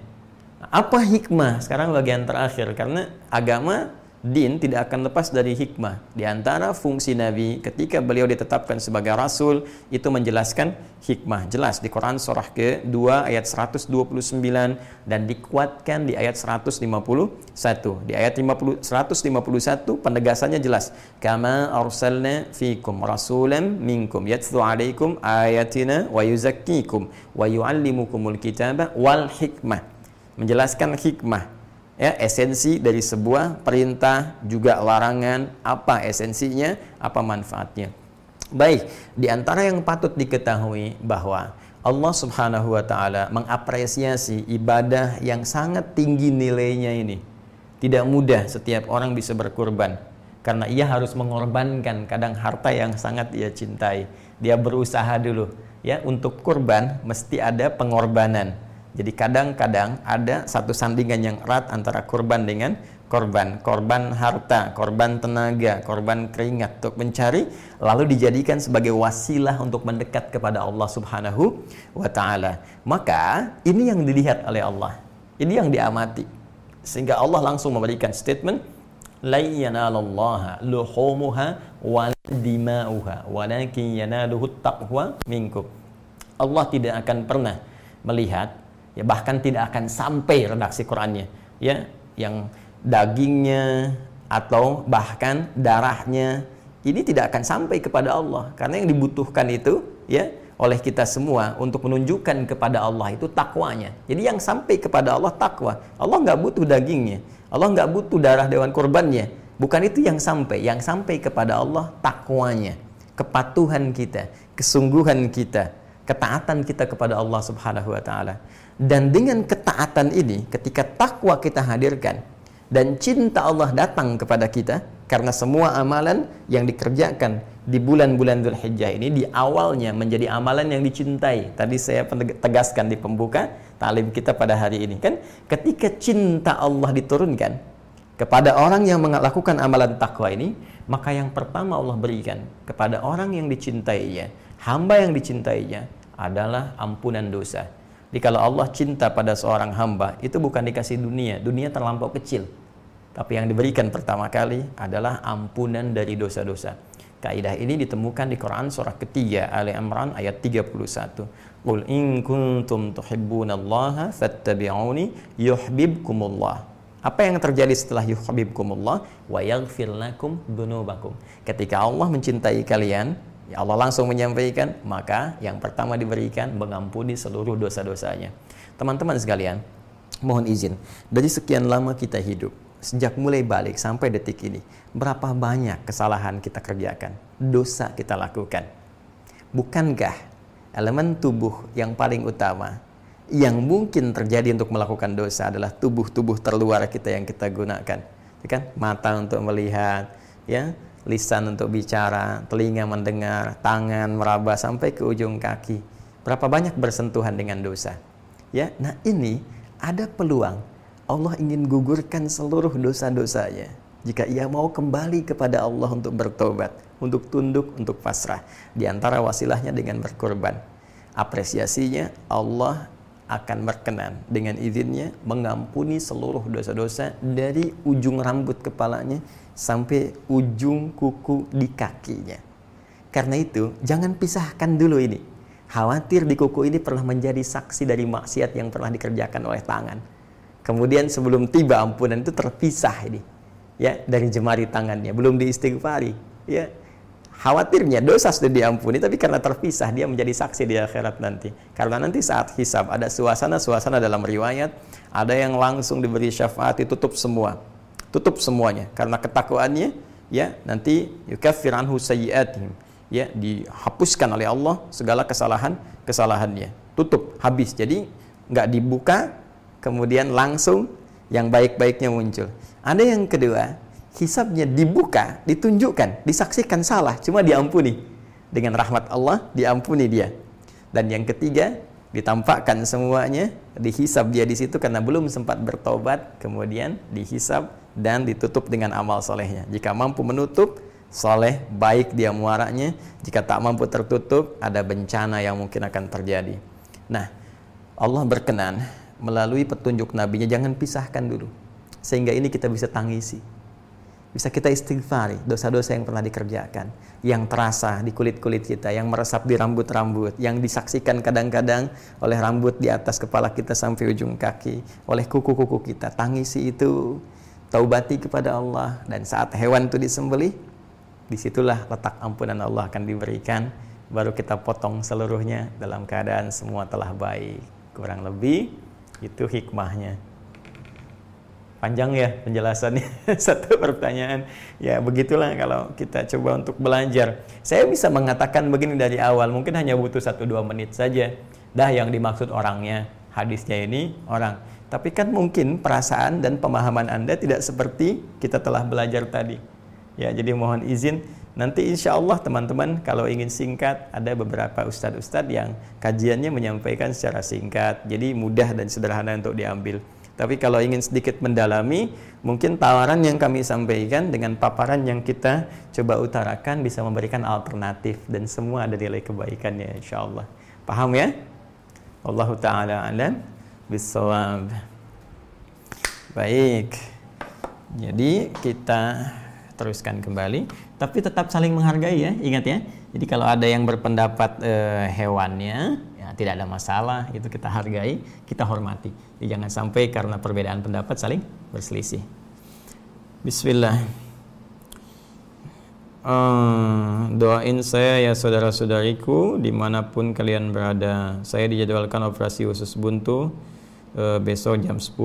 [SPEAKER 2] Apa hikmah? Sekarang bagian terakhir karena agama din tidak akan lepas dari hikmah. Di antara fungsi Nabi ketika beliau ditetapkan sebagai rasul itu menjelaskan hikmah. Jelas di Quran surah ke-2 ayat 129 dan dikuatkan di ayat 151. Di ayat 50, 151 penegasannya jelas. Kama arsalna fikum rasulam minkum yatlu alaikum ayatina wa yuzakkikum wa yuallimukumul kitaba wal hikmah. Menjelaskan hikmah ya esensi dari sebuah perintah juga larangan apa esensinya apa manfaatnya. Baik di antara yang patut diketahui bahwa Allah Subhanahu wa taala mengapresiasi ibadah yang sangat tinggi nilainya ini. Tidak mudah setiap orang bisa berkurban karena ia harus mengorbankan kadang harta yang sangat ia cintai. Dia berusaha dulu ya untuk kurban mesti ada pengorbanan jadi kadang-kadang ada satu sandingan yang erat antara korban dengan korban, korban harta, korban tenaga, korban keringat untuk mencari lalu dijadikan sebagai wasilah untuk mendekat kepada Allah Subhanahu wa taala. Maka ini yang dilihat oleh Allah. Ini yang diamati. Sehingga Allah langsung memberikan statement. Allah tidak akan pernah melihat ya bahkan tidak akan sampai redaksi Qurannya ya yang dagingnya atau bahkan darahnya ini tidak akan sampai kepada Allah karena yang dibutuhkan itu ya oleh kita semua untuk menunjukkan kepada Allah itu takwanya. Jadi yang sampai kepada Allah takwa. Allah nggak butuh dagingnya. Allah nggak butuh darah dewan kurbannya. Bukan itu yang sampai. Yang sampai kepada Allah takwanya. Kepatuhan kita. Kesungguhan kita. Ketaatan kita kepada Allah subhanahu wa ta'ala. Dan dengan ketaatan ini, ketika takwa kita hadirkan dan cinta Allah datang kepada kita, karena semua amalan yang dikerjakan di bulan-bulan Dhul Hijjah ini di awalnya menjadi amalan yang dicintai. Tadi saya tegaskan di pembuka talim kita pada hari ini kan, ketika cinta Allah diturunkan kepada orang yang melakukan amalan takwa ini, maka yang pertama Allah berikan kepada orang yang dicintainya, hamba yang dicintainya adalah ampunan dosa. Jadi kalau Allah cinta pada seorang hamba, itu bukan dikasih dunia, dunia terlampau kecil. Tapi yang diberikan pertama kali adalah ampunan dari dosa-dosa. Kaidah ini ditemukan di Quran surah ketiga Ali Imran ayat 31. Qul in kuntum tuhibbunallaha fattabi'uni yuhibbukumullah. Apa yang terjadi setelah yuhibbukumullah wa yaghfir lakum dunubakum. Ketika Allah mencintai kalian, Ya Allah langsung menyampaikan, maka yang pertama diberikan mengampuni seluruh dosa-dosanya. Teman-teman sekalian, mohon izin, dari sekian lama kita hidup, sejak mulai balik sampai detik ini, berapa banyak kesalahan kita kerjakan, dosa kita lakukan. Bukankah elemen tubuh yang paling utama yang mungkin terjadi untuk melakukan dosa adalah tubuh-tubuh terluar kita yang kita gunakan, ya kan? Mata untuk melihat, ya, lisan untuk bicara, telinga mendengar, tangan meraba sampai ke ujung kaki. Berapa banyak bersentuhan dengan dosa? Ya, nah ini ada peluang Allah ingin gugurkan seluruh dosa-dosanya. Jika ia mau kembali kepada Allah untuk bertobat, untuk tunduk, untuk pasrah. Di antara wasilahnya dengan berkorban. Apresiasinya Allah akan berkenan dengan izinnya mengampuni seluruh dosa-dosa dari ujung rambut kepalanya sampai ujung kuku di kakinya. Karena itu, jangan pisahkan dulu ini. Khawatir di kuku ini pernah menjadi saksi dari maksiat yang pernah dikerjakan oleh tangan. Kemudian sebelum tiba ampunan itu terpisah ini. Ya, dari jemari tangannya, belum diistighfari. Ya, khawatirnya dosa sudah diampuni tapi karena terpisah dia menjadi saksi di akhirat nanti. Karena nanti saat hisab ada suasana-suasana dalam riwayat ada yang langsung diberi syafaat ditutup semua. Tutup semuanya. Karena ketakwaannya ya nanti yukaffir anhu sayyi'atihim. Ya dihapuskan oleh Allah segala kesalahan kesalahannya. Tutup habis. Jadi nggak dibuka kemudian langsung yang baik-baiknya muncul. Ada yang kedua hisabnya dibuka, ditunjukkan, disaksikan salah, cuma diampuni. Dengan rahmat Allah diampuni dia. Dan yang ketiga, ditampakkan semuanya, dihisab dia di situ karena belum sempat bertobat, kemudian dihisab dan ditutup dengan amal solehnya. Jika mampu menutup, soleh, baik dia muaranya. Jika tak mampu tertutup, ada bencana yang mungkin akan terjadi. Nah, Allah berkenan melalui petunjuk nabinya jangan pisahkan dulu. Sehingga ini kita bisa tangisi bisa kita istighfari dosa-dosa yang pernah dikerjakan, yang terasa di kulit-kulit kita, yang meresap di rambut-rambut, yang disaksikan kadang-kadang oleh rambut di atas kepala kita sampai ujung kaki, oleh kuku-kuku kita. Tangisi itu, taubati kepada Allah dan saat hewan itu disembelih, di situlah letak ampunan Allah akan diberikan. Baru kita potong seluruhnya dalam keadaan semua telah baik. Kurang lebih itu hikmahnya panjang ya penjelasannya. Satu pertanyaan. Ya begitulah kalau kita coba untuk belajar. Saya bisa mengatakan begini dari awal mungkin hanya butuh satu dua menit saja. Dah yang dimaksud orangnya hadisnya ini orang. Tapi kan mungkin perasaan dan pemahaman anda tidak seperti kita telah belajar tadi. Ya jadi mohon izin nanti insya Allah teman-teman kalau ingin singkat ada beberapa ustadz-ustadz yang kajiannya menyampaikan secara singkat. Jadi mudah dan sederhana untuk diambil tapi kalau ingin sedikit mendalami, mungkin tawaran yang kami sampaikan dengan paparan yang kita coba utarakan bisa memberikan alternatif dan semua ada nilai kebaikannya insya Allah. Paham ya? Allah taala alam bisawab. Baik. Jadi kita teruskan kembali, tapi tetap saling menghargai ya, ingat ya. Jadi kalau ada yang berpendapat eh, hewannya tidak ada masalah, itu kita hargai, kita hormati. Jadi jangan sampai karena perbedaan pendapat saling berselisih. Bismillah. Uh, doain saya ya saudara-saudariku di mana pun kalian berada. Saya dijadwalkan operasi usus buntu uh, besok jam 10.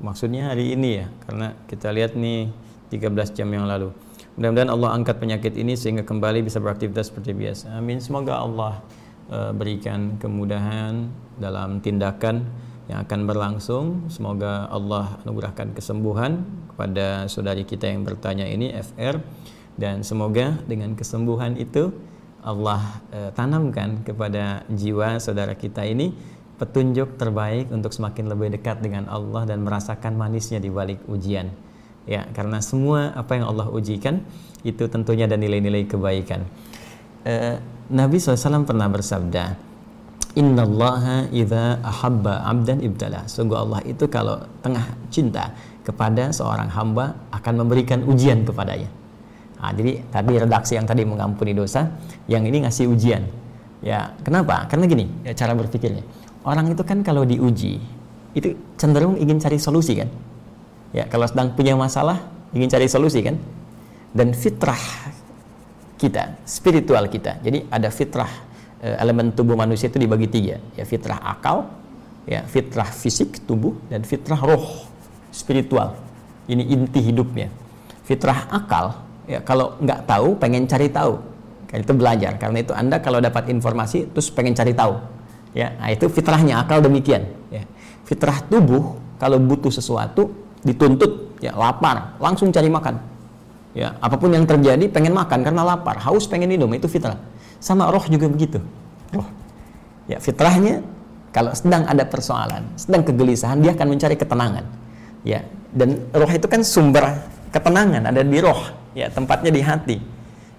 [SPEAKER 2] Maksudnya hari ini ya, karena kita lihat nih 13 jam yang lalu. Mudah-mudahan Allah angkat penyakit ini sehingga kembali bisa beraktivitas seperti biasa. Amin. Semoga Allah berikan kemudahan dalam tindakan
[SPEAKER 1] yang akan berlangsung. Semoga Allah anugerahkan kesembuhan kepada saudari kita yang bertanya ini FR dan semoga dengan kesembuhan itu Allah eh, tanamkan kepada jiwa saudara kita ini petunjuk terbaik untuk semakin lebih dekat dengan Allah dan merasakan manisnya di balik ujian. Ya, karena semua apa yang Allah ujikan itu tentunya ada nilai-nilai kebaikan. Eh, Nabi SAW pernah bersabda, Inna Allah idha ahabba abdan ibtala. Sungguh Allah itu kalau tengah cinta kepada seorang hamba akan memberikan ujian kepadanya. Nah, jadi tadi redaksi yang tadi mengampuni dosa, yang ini ngasih ujian. Ya, kenapa? Karena gini, ya cara berpikirnya. Orang itu kan kalau diuji, itu cenderung ingin cari solusi kan? Ya, kalau sedang punya masalah, ingin cari solusi kan? Dan fitrah kita, spiritual kita. Jadi ada fitrah eh, elemen tubuh manusia itu dibagi tiga, ya fitrah akal, ya fitrah fisik tubuh dan fitrah roh spiritual. Ini inti hidupnya. Fitrah akal ya kalau nggak tahu pengen cari tahu. Kan itu belajar. Karena itu anda kalau dapat informasi terus pengen cari tahu. Ya nah, itu fitrahnya akal demikian. Ya fitrah tubuh kalau butuh sesuatu dituntut. Ya lapar langsung cari makan ya apa pun yang terjadi pengen makan karena lapar. Haus pengen minum itu fitrah. Sama roh juga begitu. Roh. Ya fitrahnya kalau sedang ada persoalan sedang kegelisahan dia akan mencari ketenangan. Ya dan roh itu kan sumber ketenangan ada di roh. Ya tempatnya di hati.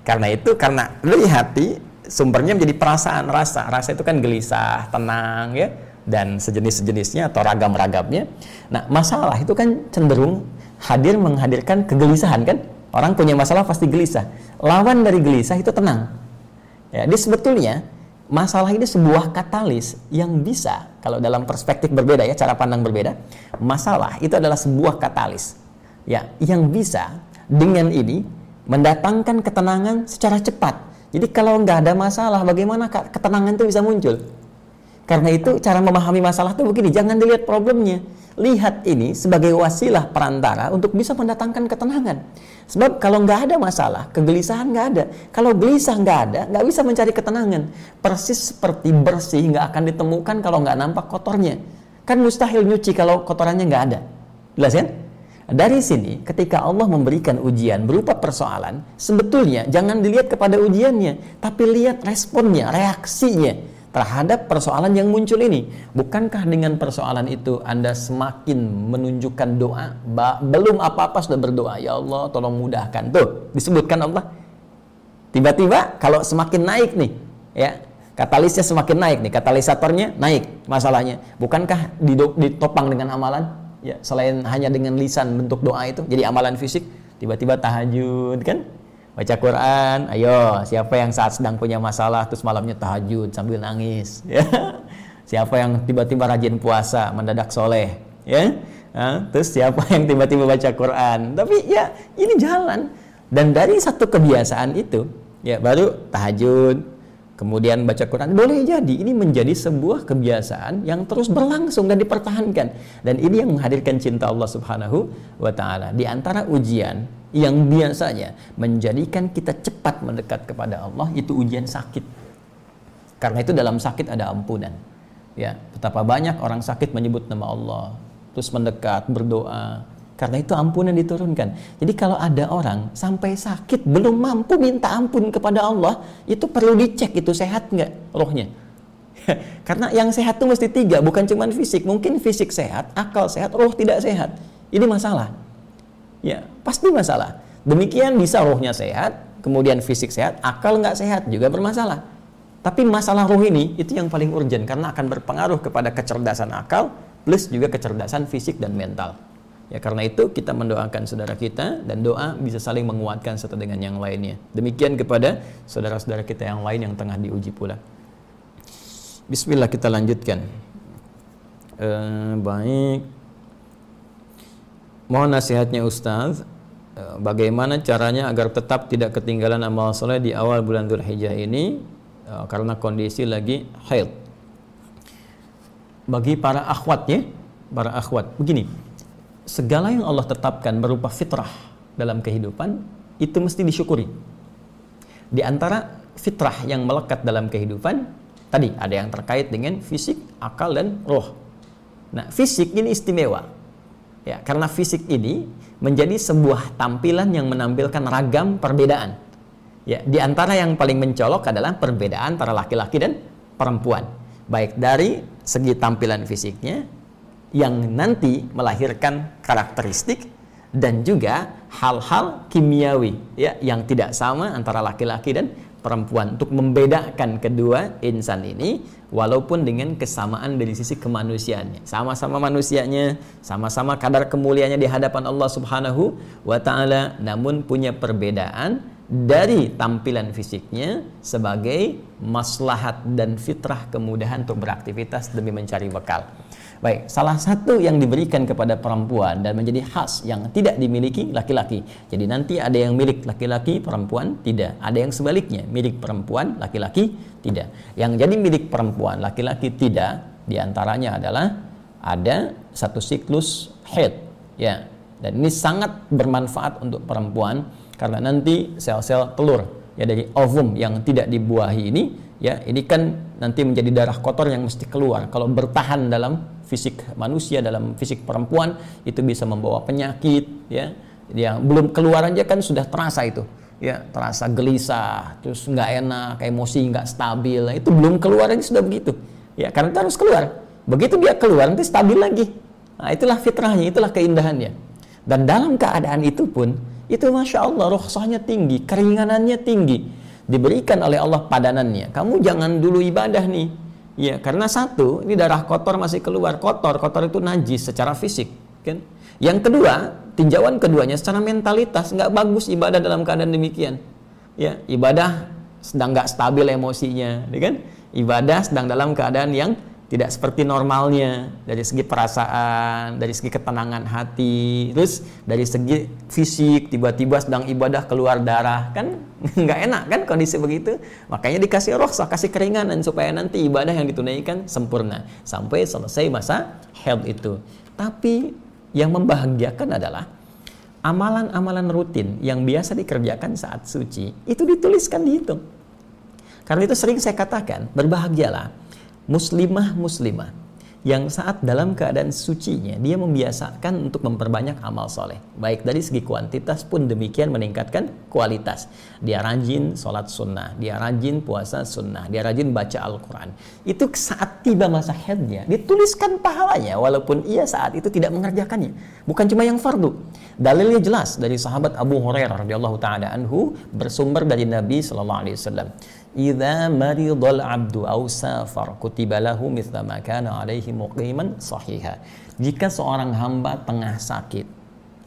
[SPEAKER 1] Karena itu karena dari hati sumbernya menjadi perasaan rasa. Rasa itu kan gelisah tenang ya. Dan sejenis-sejenisnya atau ragam-ragamnya. Nah masalah itu kan cenderung hadir menghadirkan kegelisahan kan orang punya masalah pasti gelisah lawan dari gelisah itu tenang ya dia sebetulnya masalah ini sebuah katalis yang bisa kalau dalam perspektif berbeda ya cara pandang berbeda masalah itu adalah sebuah katalis ya yang bisa dengan ini mendatangkan ketenangan secara cepat. Jadi kalau nggak ada masalah, bagaimana ketenangan itu bisa muncul? Karena itu cara memahami masalah itu begini, jangan dilihat problemnya. Lihat ini sebagai wasilah perantara untuk bisa mendatangkan ketenangan. Sebab kalau nggak ada masalah, kegelisahan nggak ada. Kalau gelisah nggak ada, nggak bisa mencari ketenangan. Persis seperti bersih nggak akan ditemukan kalau nggak nampak kotornya. Kan mustahil nyuci kalau kotorannya nggak ada. Jelas kan? Dari sini, ketika Allah memberikan ujian berupa persoalan, sebetulnya jangan dilihat kepada ujiannya, tapi lihat responnya, reaksinya terhadap persoalan yang muncul ini. Bukankah dengan persoalan itu Anda semakin menunjukkan doa? belum apa-apa sudah berdoa, ya Allah tolong mudahkan. Tuh, disebutkan Allah. Tiba-tiba kalau semakin naik nih, ya katalisnya semakin naik nih, katalisatornya naik masalahnya. Bukankah ditopang dengan amalan? ya selain hanya dengan lisan bentuk doa itu jadi amalan fisik tiba-tiba tahajud kan baca Quran. Ayo siapa yang saat sedang punya masalah terus malamnya tahajud sambil nangis. Ya. Siapa yang tiba-tiba rajin puasa mendadak soleh. Ya. Nah, terus siapa yang tiba-tiba baca Quran. Tapi ya ini jalan. Dan dari satu kebiasaan itu ya baru tahajud kemudian baca Quran boleh jadi ini menjadi sebuah kebiasaan yang terus berlangsung dan dipertahankan. Dan ini yang menghadirkan cinta Allah Subhanahu wa taala. Di antara ujian yang biasanya menjadikan kita cepat mendekat kepada Allah itu ujian sakit karena itu dalam sakit ada ampunan ya betapa banyak orang sakit menyebut nama Allah terus mendekat berdoa karena itu ampunan diturunkan. Jadi kalau ada orang sampai sakit belum mampu minta ampun kepada Allah, itu perlu dicek itu sehat nggak rohnya. Karena yang sehat itu mesti tiga, bukan cuma fisik. Mungkin fisik sehat, akal sehat, roh tidak sehat. Ini masalah. Ya, pasti masalah. Demikian bisa rohnya sehat, kemudian fisik sehat, akal nggak sehat juga bermasalah. Tapi masalah roh ini itu yang paling urgent karena akan berpengaruh kepada kecerdasan akal plus juga kecerdasan fisik dan mental. Ya karena itu kita mendoakan saudara kita dan doa bisa saling menguatkan satu dengan yang lainnya. Demikian kepada saudara-saudara kita yang lain yang tengah diuji pula. Bismillah kita lanjutkan. Uh, baik. Mohon nasihatnya Ustaz. Uh, bagaimana caranya agar tetap tidak ketinggalan amal soleh di awal bulan Dzulhijjah ini uh, karena kondisi lagi haid. Bagi para akhwatnya, para akhwat, begini segala yang Allah tetapkan berupa fitrah dalam kehidupan itu mesti disyukuri. Di antara fitrah yang melekat dalam kehidupan tadi ada yang terkait dengan fisik, akal dan roh.
[SPEAKER 2] Nah, fisik ini istimewa. Ya, karena fisik ini menjadi sebuah tampilan yang menampilkan ragam perbedaan. Ya, di antara yang paling mencolok adalah perbedaan antara laki-laki dan perempuan. Baik dari segi tampilan fisiknya yang nanti melahirkan karakteristik dan juga hal-hal kimiawi ya yang tidak sama antara laki-laki dan perempuan untuk membedakan kedua insan ini walaupun dengan kesamaan dari sisi kemanusiaannya. Sama-sama manusianya, sama-sama kadar kemuliaannya di hadapan Allah Subhanahu wa taala, namun punya perbedaan dari tampilan fisiknya sebagai maslahat dan fitrah kemudahan untuk beraktivitas demi mencari bekal. Baik, salah satu yang diberikan kepada perempuan dan menjadi khas yang tidak dimiliki laki-laki. Jadi nanti ada yang milik laki-laki, perempuan tidak. Ada yang sebaliknya, milik perempuan, laki-laki tidak. Yang jadi milik perempuan, laki-laki tidak, di antaranya adalah ada satu siklus head, ya. Dan ini sangat bermanfaat untuk perempuan karena nanti sel-sel telur ya dari ovum yang tidak dibuahi ini ya ini kan nanti menjadi darah kotor yang mesti keluar kalau bertahan dalam fisik manusia dalam fisik perempuan itu bisa membawa penyakit ya. Yang belum keluar aja kan sudah terasa itu ya. Terasa gelisah terus nggak enak emosi nggak stabil. Nah, itu belum keluar aja sudah begitu ya. Karena itu harus keluar. Begitu dia keluar nanti stabil lagi. Nah itulah fitrahnya itulah keindahannya. Dan dalam keadaan itu pun itu masya Allah rohsahnya tinggi keringanannya tinggi. Diberikan oleh Allah padanannya. Kamu jangan dulu ibadah nih Ya, karena satu, ini darah kotor masih keluar. Kotor, kotor itu najis secara fisik, kan? Yang kedua, tinjauan keduanya secara mentalitas nggak bagus ibadah dalam keadaan demikian. Ya, ibadah sedang nggak stabil emosinya, ya kan? Ibadah sedang dalam keadaan yang tidak seperti normalnya dari segi perasaan, dari segi ketenangan hati, terus dari segi fisik tiba-tiba sedang ibadah keluar darah kan nggak enak kan kondisi begitu? Makanya dikasih roh kasih keringanan supaya nanti ibadah yang ditunaikan sempurna sampai selesai masa health itu. Tapi yang membahagiakan adalah amalan-amalan rutin yang biasa dikerjakan saat suci itu dituliskan dihitung. Karena itu sering saya katakan berbahagialah muslimah muslimah yang saat dalam keadaan sucinya dia membiasakan untuk memperbanyak amal soleh. Baik dari segi kuantitas pun demikian meningkatkan kualitas. Dia rajin sholat sunnah dia rajin puasa sunnah dia rajin baca Al-Quran. Itu saat tiba masa haidnya dituliskan pahalanya walaupun ia saat itu tidak mengerjakannya. Bukan cuma yang fardu. Dalilnya jelas dari sahabat Abu Hurairah radhiyallahu taala anhu bersumber dari Nabi sallallahu alaihi wasallam idza maridal abdu aw safar kutiba lahu alaihi muqiman sahiha. Jika seorang hamba tengah sakit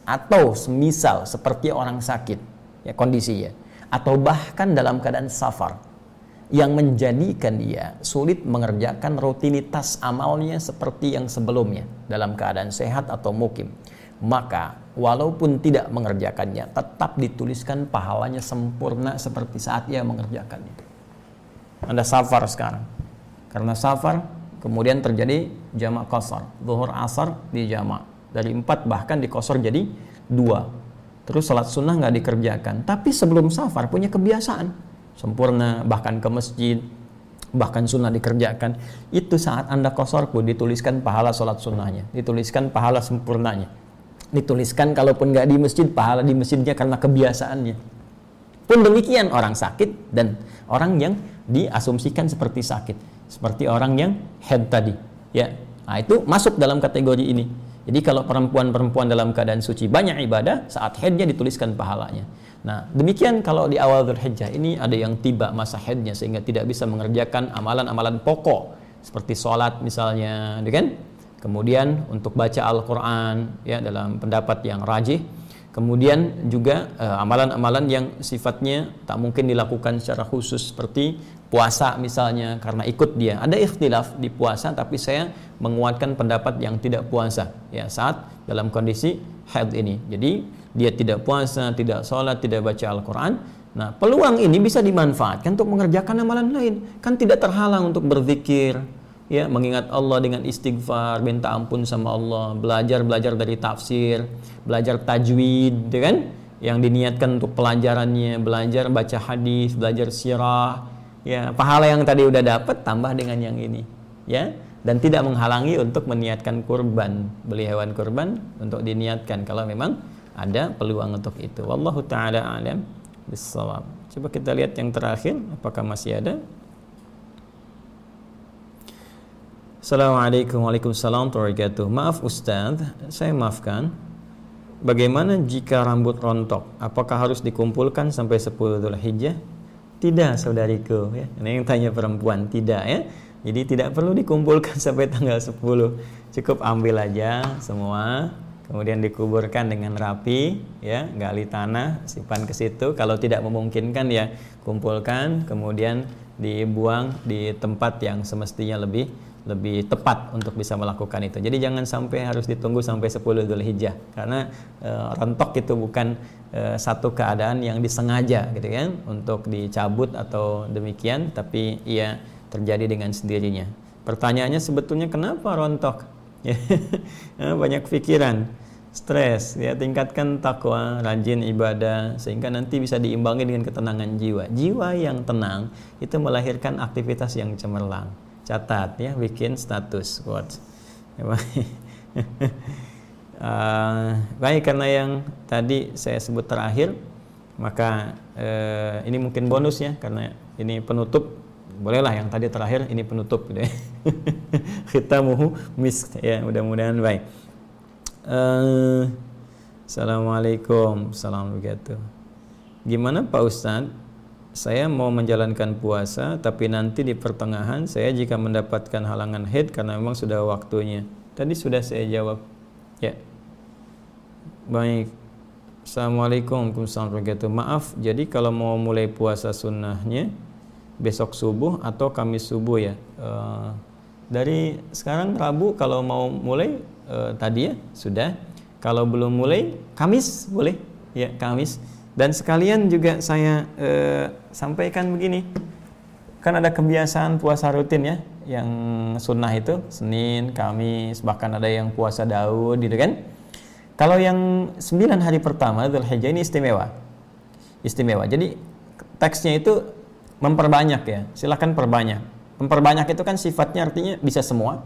[SPEAKER 2] atau semisal seperti orang sakit ya kondisinya atau bahkan dalam keadaan safar yang menjadikan dia sulit mengerjakan rutinitas amalnya seperti yang sebelumnya dalam keadaan sehat atau mukim maka walaupun tidak mengerjakannya tetap dituliskan pahalanya sempurna seperti saat ia mengerjakannya anda safar sekarang. Karena safar, kemudian terjadi jamak kosor. Zuhur asar di jamak. Dari empat bahkan dikosor jadi dua. Terus sholat sunnah nggak dikerjakan. Tapi sebelum safar punya kebiasaan. Sempurna, bahkan ke masjid, bahkan sunnah dikerjakan. Itu saat Anda kosor pun dituliskan pahala sholat sunnahnya. Dituliskan pahala sempurnanya. Dituliskan kalaupun nggak di masjid, pahala di masjidnya karena kebiasaannya. Pun demikian orang sakit dan orang yang diasumsikan seperti sakit, seperti orang yang head tadi, ya. Nah, itu masuk dalam kategori ini. Jadi kalau perempuan-perempuan dalam keadaan suci banyak ibadah, saat headnya dituliskan pahalanya. Nah, demikian kalau di awal Dzulhijjah ini ada yang tiba masa headnya sehingga tidak bisa mengerjakan amalan-amalan pokok seperti sholat misalnya, kan? Kemudian untuk baca Al-Quran ya dalam pendapat yang rajih Kemudian juga eh, amalan-amalan yang sifatnya tak mungkin dilakukan secara khusus seperti puasa misalnya karena ikut dia. Ada ikhtilaf di puasa tapi saya menguatkan pendapat yang tidak puasa ya saat dalam kondisi haid ini. Jadi dia tidak puasa, tidak sholat, tidak baca Al-Quran. Nah peluang ini bisa dimanfaatkan untuk mengerjakan amalan lain. Kan tidak terhalang untuk berzikir, ya mengingat Allah dengan istighfar, minta ampun sama Allah, belajar-belajar dari tafsir, belajar tajwid, ya kan? Yang diniatkan untuk pelajarannya, belajar baca hadis, belajar sirah, ya pahala yang tadi udah dapat tambah dengan yang ini, ya.
[SPEAKER 1] dan tidak menghalangi untuk meniatkan kurban beli hewan kurban untuk diniatkan kalau memang ada peluang untuk itu wallahu taala alam bisawab coba kita lihat yang terakhir apakah masih ada Assalamualaikum Waalaikumsalam wabarakatuh. Maaf Ustaz, saya maafkan. Bagaimana jika rambut rontok? Apakah harus dikumpulkan sampai 10 Dhul Hijjah? Tidak, saudariku. Ya. Ini yang tanya perempuan, tidak ya. Jadi tidak perlu dikumpulkan sampai tanggal 10. Cukup ambil aja semua, kemudian dikuburkan dengan rapi, ya, gali tanah, simpan ke situ. Kalau tidak memungkinkan ya kumpulkan, kemudian dibuang di tempat yang semestinya lebih lebih tepat untuk bisa melakukan itu. Jadi jangan sampai harus ditunggu sampai 10 Dhul Hijjah karena e, rontok itu bukan e, satu keadaan yang disengaja gitu kan untuk dicabut atau demikian tapi ia terjadi dengan sendirinya. Pertanyaannya sebetulnya kenapa rontok? Ya, banyak pikiran, stres, ya tingkatkan takwa, rajin ibadah sehingga nanti bisa diimbangi dengan ketenangan jiwa. Jiwa yang tenang itu melahirkan aktivitas yang cemerlang catat ya bikin status quotes uh, baik karena yang tadi saya sebut terakhir maka uh, ini mungkin bonus ya karena ini penutup. Bolehlah yang tadi terakhir ini penutup gitu ya khitamuhu misk. Ya mudah-mudahan baik. Uh, Assalamualaikum. Assalamualaikum Gimana Pak Ustadz saya mau menjalankan puasa tapi nanti di pertengahan saya jika mendapatkan halangan head karena memang sudah waktunya. Tadi sudah saya jawab. Ya. Baik. Assalamualaikum warahmatullahi Maaf, jadi kalau mau mulai puasa sunnahnya besok subuh atau Kamis subuh ya. Uh, dari sekarang Rabu kalau mau mulai uh, tadi ya sudah. Kalau belum mulai Kamis boleh ya Kamis dan sekalian juga saya eh, sampaikan begini, kan ada kebiasaan puasa rutin ya, yang sunnah itu Senin, Kamis, bahkan ada yang puasa Daud gitu kan. Kalau yang 9 hari pertama Dzulhijjah ini istimewa. Istimewa. Jadi teksnya itu memperbanyak ya. Silahkan perbanyak. Memperbanyak itu kan sifatnya artinya bisa semua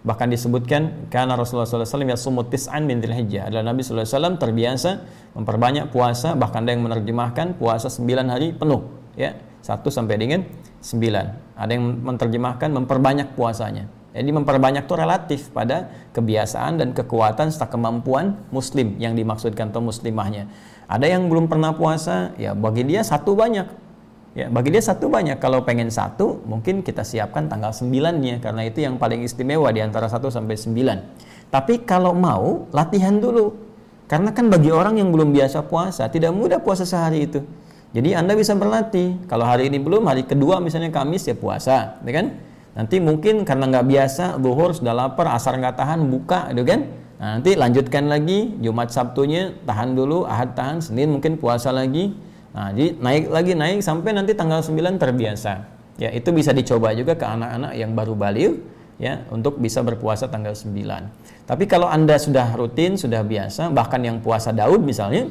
[SPEAKER 1] Bahkan disebutkan karena Rasulullah SAW ya sumut tis'an min Dzulhijjah. Adalah Nabi SAW terbiasa memperbanyak puasa, bahkan ada yang menerjemahkan puasa 9 hari penuh, ya. satu sampai dengan 9. Ada yang menerjemahkan memperbanyak puasanya. Jadi memperbanyak itu relatif pada kebiasaan dan kekuatan serta kemampuan muslim yang dimaksudkan atau muslimahnya. Ada yang belum pernah puasa, ya bagi dia satu banyak Ya, bagi dia satu banyak. Kalau pengen satu, mungkin kita siapkan tanggal 9-nya karena itu yang paling istimewa di antara 1 sampai 9. Tapi kalau mau, latihan dulu. Karena kan bagi orang yang belum biasa puasa, tidak mudah puasa sehari itu. Jadi Anda bisa berlatih. Kalau hari ini belum, hari kedua misalnya Kamis ya puasa, ya kan? Nanti mungkin karena nggak biasa, zuhur sudah lapar, asar nggak tahan, buka, gitu kan? Nah, nanti lanjutkan lagi, Jumat Sabtunya tahan dulu, Ahad tahan, Senin mungkin puasa lagi, Nah, jadi naik lagi naik sampai nanti tanggal 9 terbiasa. Ya, itu bisa dicoba juga ke anak-anak yang baru balik ya untuk bisa berpuasa tanggal 9. Tapi kalau Anda sudah rutin, sudah biasa, bahkan yang puasa Daud misalnya,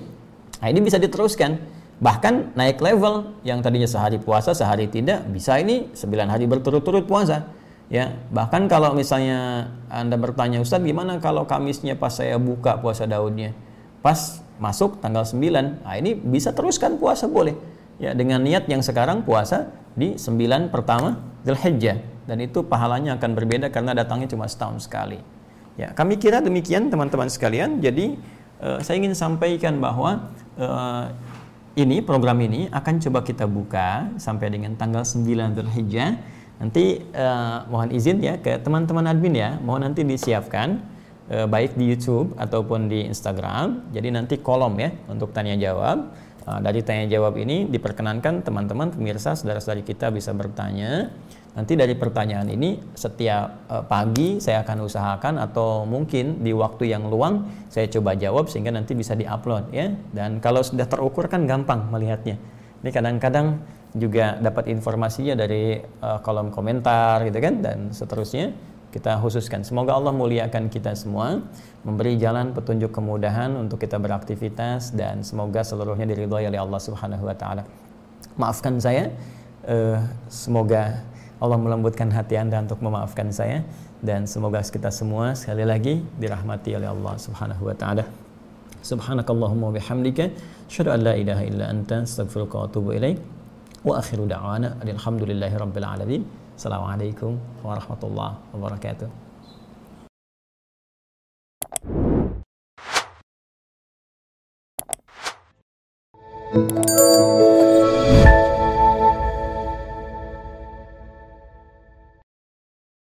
[SPEAKER 1] nah ini bisa diteruskan. Bahkan naik level yang tadinya sehari puasa, sehari tidak, bisa ini 9 hari berturut-turut puasa. Ya, bahkan kalau misalnya Anda bertanya, Ustaz gimana kalau Kamisnya pas saya buka puasa Daudnya? Pas masuk tanggal 9. Nah, ini bisa teruskan puasa boleh. Ya, dengan niat yang sekarang puasa di 9 pertama Dzulhijjah dan itu pahalanya akan berbeda karena datangnya cuma setahun sekali. Ya, kami kira demikian teman-teman sekalian. Jadi uh, saya ingin sampaikan bahwa uh, ini program ini akan coba kita buka sampai dengan tanggal 9 Dzulhijjah. Nanti uh, mohon izin ya ke teman-teman admin ya, mohon nanti disiapkan eh, baik di YouTube ataupun di Instagram. Jadi nanti kolom ya untuk tanya jawab. Eh, dari tanya jawab ini diperkenankan teman-teman pemirsa saudara-saudari kita bisa bertanya. Nanti dari pertanyaan ini setiap eh, pagi saya akan usahakan atau mungkin di waktu yang luang saya coba jawab sehingga nanti bisa diupload ya. Dan kalau sudah terukur kan gampang melihatnya. Ini kadang-kadang juga dapat informasinya dari kolom komentar gitu kan dan seterusnya kita khususkan. Semoga Allah muliakan kita semua, memberi jalan petunjuk kemudahan untuk kita beraktivitas dan semoga seluruhnya diridhoi oleh Allah Subhanahu wa taala. Maafkan saya, uh, semoga Allah melembutkan hati Anda untuk memaafkan saya dan semoga kita semua sekali lagi dirahmati oleh Allah Subhanahu wa taala. Subhanakallahumma bihamdika asyhadu an la ilaha illa anta astaghfiruka wa atubu ilaik. Wa akhiru da'wana alhamdulillahi rabbil alamin. Assalamualaikum warahmatullahi wabarakatuh.